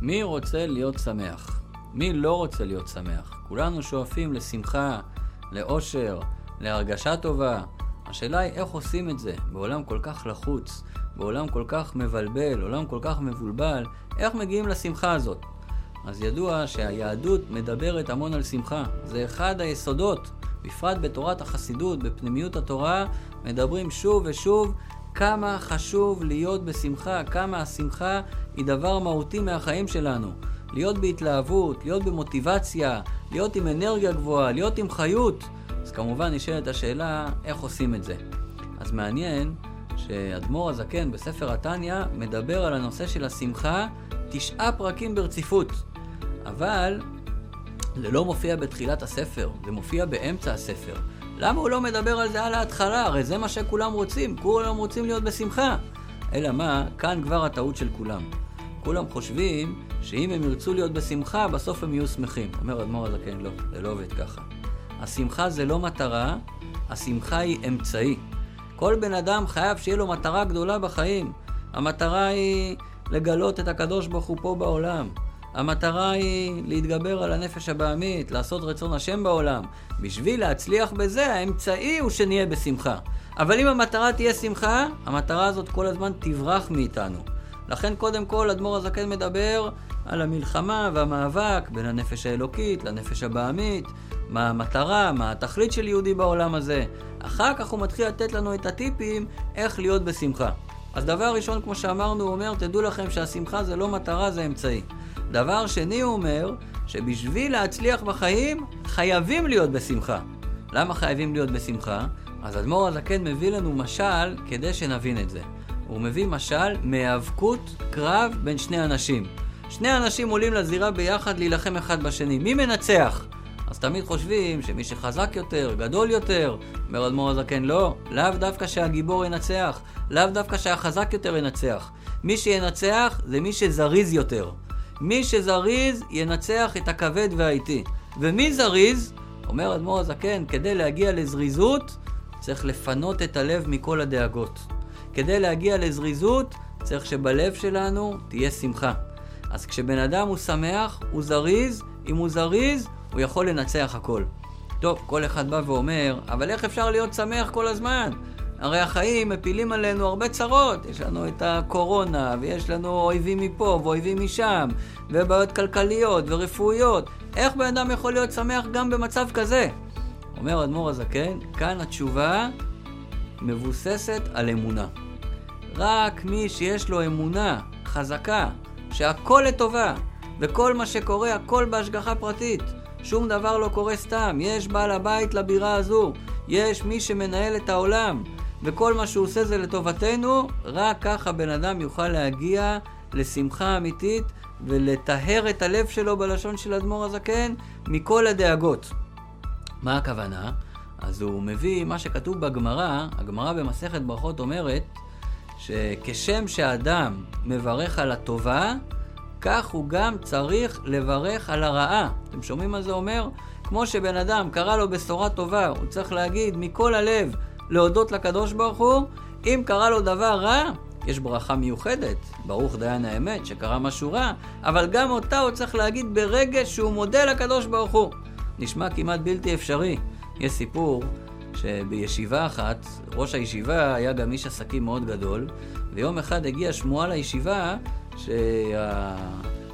מי רוצה להיות שמח? מי לא רוצה להיות שמח? כולנו שואפים לשמחה, לאושר, להרגשה טובה. השאלה היא איך עושים את זה בעולם כל כך לחוץ, בעולם כל כך מבלבל, עולם כל כך מבולבל, איך מגיעים לשמחה הזאת? אז ידוע שהיהדות מדברת המון על שמחה. זה אחד היסודות, בפרט בתורת החסידות, בפנימיות התורה, מדברים שוב ושוב כמה חשוב להיות בשמחה, כמה השמחה היא דבר מהותי מהחיים שלנו. להיות בהתלהבות, להיות במוטיבציה, להיות עם אנרגיה גבוהה, להיות עם חיות. אז כמובן נשאלת השאלה, איך עושים את זה? אז מעניין שאדמו"ר הזקן בספר התניא מדבר על הנושא של השמחה תשעה פרקים ברציפות. אבל זה לא מופיע בתחילת הספר, זה מופיע באמצע הספר. למה הוא לא מדבר על זה על ההתחלה? הרי זה מה שכולם רוצים, כולם רוצים להיות בשמחה. אלא מה, כאן כבר הטעות של כולם. כולם חושבים שאם הם ירצו להיות בשמחה, בסוף הם יהיו שמחים. אומר אדמו"ר הזקן, לא, זה לא עובד ככה. השמחה זה לא מטרה, השמחה היא אמצעי. כל בן אדם חייב שיהיה לו מטרה גדולה בחיים. המטרה היא לגלות את הקדוש ברוך הוא פה בעולם. המטרה היא להתגבר על הנפש הבעמית, לעשות רצון השם בעולם. בשביל להצליח בזה, האמצעי הוא שנהיה בשמחה. אבל אם המטרה תהיה שמחה, המטרה הזאת כל הזמן תברח מאיתנו. לכן קודם כל אדמו"ר הזקן מדבר על המלחמה והמאבק בין הנפש האלוקית לנפש הבעמית, מה המטרה, מה התכלית של יהודי בעולם הזה. אחר כך הוא מתחיל לתת לנו את הטיפים איך להיות בשמחה. אז דבר ראשון, כמו שאמרנו, הוא אומר, תדעו לכם שהשמחה זה לא מטרה, זה אמצעי. דבר שני, הוא אומר, שבשביל להצליח בחיים, חייבים להיות בשמחה. למה חייבים להיות בשמחה? אז אדמו"ר הזקן מביא לנו משל כדי שנבין את זה. הוא מביא משל מהיאבקות קרב בין שני אנשים. שני אנשים עולים לזירה ביחד להילחם אחד בשני. מי מנצח? אז תמיד חושבים שמי שחזק יותר, גדול יותר, אומר אדמו"ר הזקן, לא, לאו דווקא שהגיבור ינצח, לאו דווקא שהחזק יותר ינצח. מי שינצח זה מי שזריז יותר. מי שזריז ינצח את הכבד והאיטי. ומי זריז? אומר אדמו"ר הזקן, כדי להגיע לזריזות, צריך לפנות את הלב מכל הדאגות. כדי להגיע לזריזות, צריך שבלב שלנו תהיה שמחה. אז כשבן אדם הוא שמח, הוא זריז, אם הוא זריז, הוא יכול לנצח הכל. טוב, כל אחד בא ואומר, אבל איך אפשר להיות שמח כל הזמן? הרי החיים מפילים עלינו הרבה צרות. יש לנו את הקורונה, ויש לנו אויבים מפה ואויבים משם, ובעיות כלכליות ורפואיות. איך בן אדם יכול להיות שמח גם במצב כזה? אומר אדמו"ר הזקן, כאן התשובה מבוססת על אמונה. רק מי שיש לו אמונה חזקה, שהכל לטובה, וכל מה שקורה, הכל בהשגחה פרטית. שום דבר לא קורה סתם, יש בעל הבית לבירה הזו, יש מי שמנהל את העולם, וכל מה שהוא עושה זה לטובתנו, רק ככה בן אדם יוכל להגיע לשמחה אמיתית ולטהר את הלב שלו בלשון של אדמו"ר הזקן מכל הדאגות. מה הכוונה? אז הוא מביא מה שכתוב בגמרא, הגמרא במסכת ברכות אומרת שכשם שאדם מברך על הטובה, כך הוא גם צריך לברך על הרעה. אתם שומעים מה זה אומר? כמו שבן אדם קרא לו בשורה טובה, הוא צריך להגיד מכל הלב להודות לקדוש ברוך הוא, אם קרה לו דבר רע, יש ברכה מיוחדת, ברוך דיין האמת, שקרה משהו רע, אבל גם אותה הוא צריך להגיד ברגע שהוא מודה לקדוש ברוך הוא. נשמע כמעט בלתי אפשרי. יש סיפור שבישיבה אחת, ראש הישיבה היה גם איש עסקים מאוד גדול, ויום אחד הגיעה שמועה לישיבה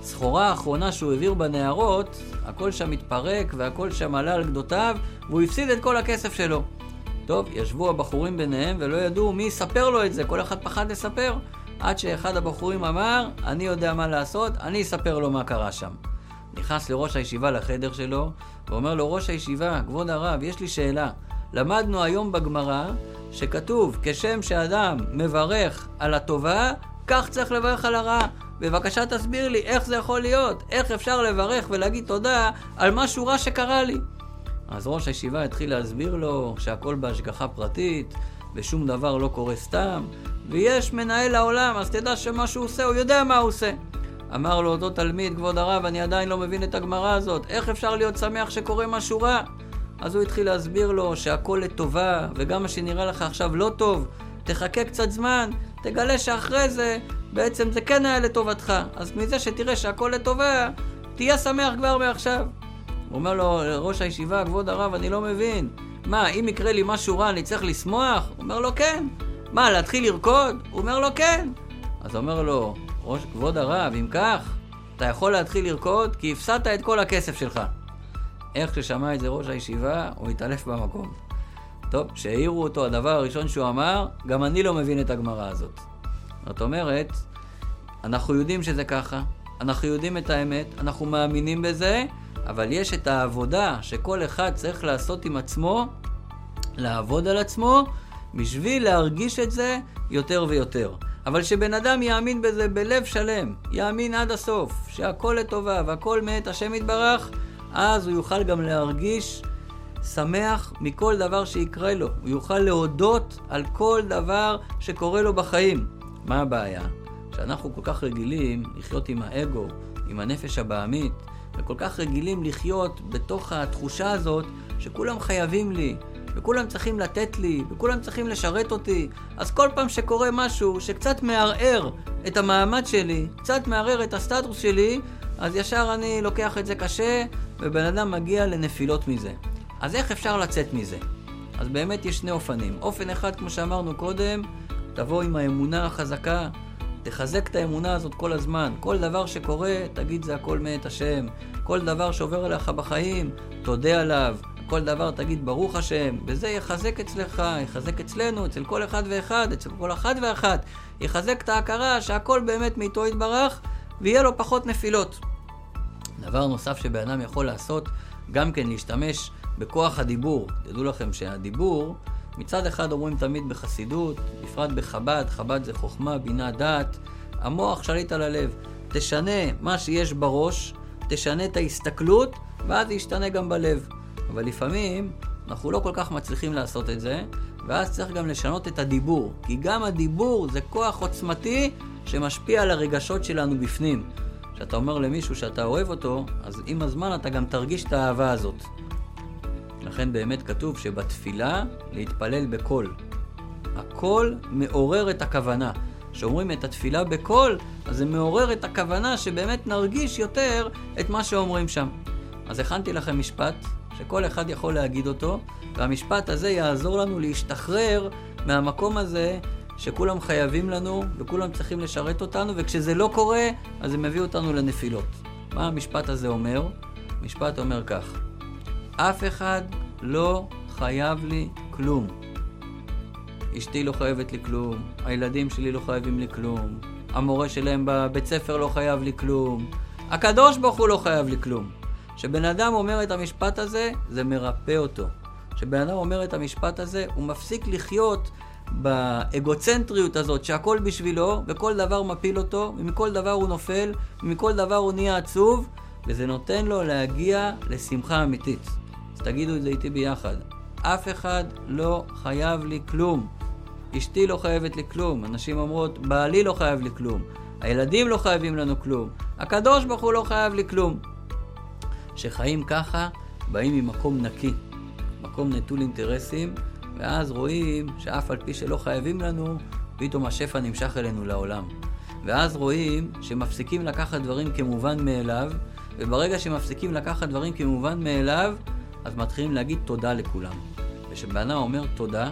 שהסחורה האחרונה שהוא העביר בנהרות, הכל שם התפרק והכל שם עלה על גדותיו, והוא הפסיד את כל הכסף שלו. טוב, ישבו הבחורים ביניהם ולא ידעו מי יספר לו את זה, כל אחד פחד לספר. עד שאחד הבחורים אמר, אני יודע מה לעשות, אני אספר לו מה קרה שם. נכנס לראש הישיבה לחדר שלו, ואומר לו, ראש הישיבה, כבוד הרב, יש לי שאלה. למדנו היום בגמרא שכתוב, כשם שאדם מברך על הטובה, כך צריך לברך על הרעה. בבקשה תסביר לי איך זה יכול להיות, איך אפשר לברך ולהגיד תודה על משהו רע שקרה לי. אז ראש הישיבה התחיל להסביר לו שהכל בהשגחה פרטית, ושום דבר לא קורה סתם, ויש מנהל העולם, אז תדע שמה שהוא עושה, הוא יודע מה הוא עושה. אמר לו אותו תלמיד, כבוד הרב, אני עדיין לא מבין את הגמרא הזאת, איך אפשר להיות שמח שקורה משהו רע? אז הוא התחיל להסביר לו שהכל לטובה, וגם מה שנראה לך עכשיו לא טוב, תחכה קצת זמן, תגלה שאחרי זה בעצם זה כן היה לטובתך. אז מזה שתראה שהכל לטובה, תהיה שמח כבר מעכשיו. הוא אומר לו, ראש הישיבה, כבוד הרב, אני לא מבין. מה, אם יקרה לי משהו רע, אני צריך לשמוח? הוא אומר לו, כן. מה, להתחיל לרקוד? הוא אומר לו, כן. אז אומר לו, ראש, כבוד הרב, אם כך, אתה יכול להתחיל לרקוד כי הפסדת את כל הכסף שלך. איך ששמע את זה ראש הישיבה, הוא התעלף במקום. טוב, כשהעירו אותו, הדבר הראשון שהוא אמר, גם אני לא מבין את הגמרא הזאת. זאת אומרת, אנחנו יודעים שזה ככה, אנחנו יודעים את האמת, אנחנו מאמינים בזה, אבל יש את העבודה שכל אחד צריך לעשות עם עצמו, לעבוד על עצמו, בשביל להרגיש את זה יותר ויותר. אבל שבן אדם יאמין בזה בלב שלם, יאמין עד הסוף, שהכל לטובה והכל מאת השם יתברך, אז הוא יוכל גם להרגיש שמח מכל דבר שיקרה לו. הוא יוכל להודות על כל דבר שקורה לו בחיים. מה הבעיה? שאנחנו כל כך רגילים לחיות עם האגו, עם הנפש הבעמית, וכל כך רגילים לחיות בתוך התחושה הזאת שכולם חייבים לי, וכולם צריכים לתת לי, וכולם צריכים לשרת אותי. אז כל פעם שקורה משהו שקצת מערער את המעמד שלי, קצת מערער את הסטטוס שלי, אז ישר אני לוקח את זה קשה, ובן אדם מגיע לנפילות מזה. אז איך אפשר לצאת מזה? אז באמת יש שני אופנים. אופן אחד, כמו שאמרנו קודם, תבוא עם האמונה החזקה, תחזק את האמונה הזאת כל הזמן. כל דבר שקורה, תגיד זה הכל מאת השם. כל דבר שעובר אליך בחיים, תודה עליו. כל דבר תגיד ברוך השם, וזה יחזק אצלך, יחזק אצלנו, אצל כל אחד ואחד, אצל כל אחת ואחת. יחזק את ההכרה שהכל באמת מאיתו יתברך, ויהיה לו פחות נפילות. דבר נוסף שבן אדם יכול לעשות, גם כן להשתמש בכוח הדיבור. תדעו לכם שהדיבור, מצד אחד אומרים תמיד בחסידות, בפרט בחב"ד, חב"ד זה חוכמה, בינה, דעת. המוח שליט על הלב. תשנה מה שיש בראש, תשנה את ההסתכלות, ואז ישתנה גם בלב. אבל לפעמים אנחנו לא כל כך מצליחים לעשות את זה, ואז צריך גם לשנות את הדיבור. כי גם הדיבור זה כוח עוצמתי שמשפיע על הרגשות שלנו בפנים. כשאתה אומר למישהו שאתה אוהב אותו, אז עם הזמן אתה גם תרגיש את האהבה הזאת. לכן באמת כתוב שבתפילה להתפלל בקול. הקול מעורר את הכוונה. כשאומרים את התפילה בקול, אז זה מעורר את הכוונה שבאמת נרגיש יותר את מה שאומרים שם. אז הכנתי לכם משפט שכל אחד יכול להגיד אותו, והמשפט הזה יעזור לנו להשתחרר מהמקום הזה שכולם חייבים לנו וכולם צריכים לשרת אותנו, וכשזה לא קורה, אז זה מביא אותנו לנפילות. מה המשפט הזה אומר? המשפט אומר כך: אף אחד לא חייב לי כלום. אשתי לא חייבת לי כלום, הילדים שלי לא חייבים לי כלום, המורה שלהם בבית ספר לא חייב לי כלום, הקדוש ברוך הוא לא חייב לי כלום. כשבן אדם אומר את המשפט הזה, זה מרפא אותו. כשבן אדם אומר את המשפט הזה, הוא מפסיק לחיות באגוצנטריות הזאת שהכל בשבילו, וכל דבר מפיל אותו, ומכל דבר הוא נופל, ומכל דבר הוא נהיה עצוב, וזה נותן לו להגיע לשמחה אמיתית. אז תגידו את זה איתי ביחד. אף אחד לא חייב לי כלום. אשתי לא חייבת לי כלום. אנשים אומרות, בעלי לא חייב לי כלום. הילדים לא חייבים לנו כלום. הקדוש ברוך הוא לא חייב לי כלום. שחיים ככה, באים ממקום נקי, מקום נטול אינטרסים, ואז רואים שאף על פי שלא חייבים לנו, פתאום השפע נמשך אלינו לעולם. ואז רואים שמפסיקים לקחת דברים כמובן מאליו, וברגע שמפסיקים לקחת דברים כמובן מאליו, אז מתחילים להגיד תודה לכולם. וכשבן אדם אומר תודה,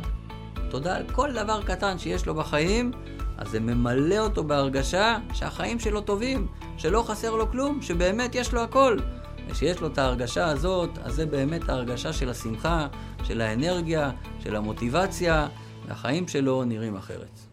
תודה על כל דבר קטן שיש לו בחיים, אז זה ממלא אותו בהרגשה שהחיים שלו טובים, שלא חסר לו כלום, שבאמת יש לו הכל. ושיש לו את ההרגשה הזאת, אז זה באמת ההרגשה של השמחה, של האנרגיה, של המוטיבציה, והחיים שלו נראים אחרת.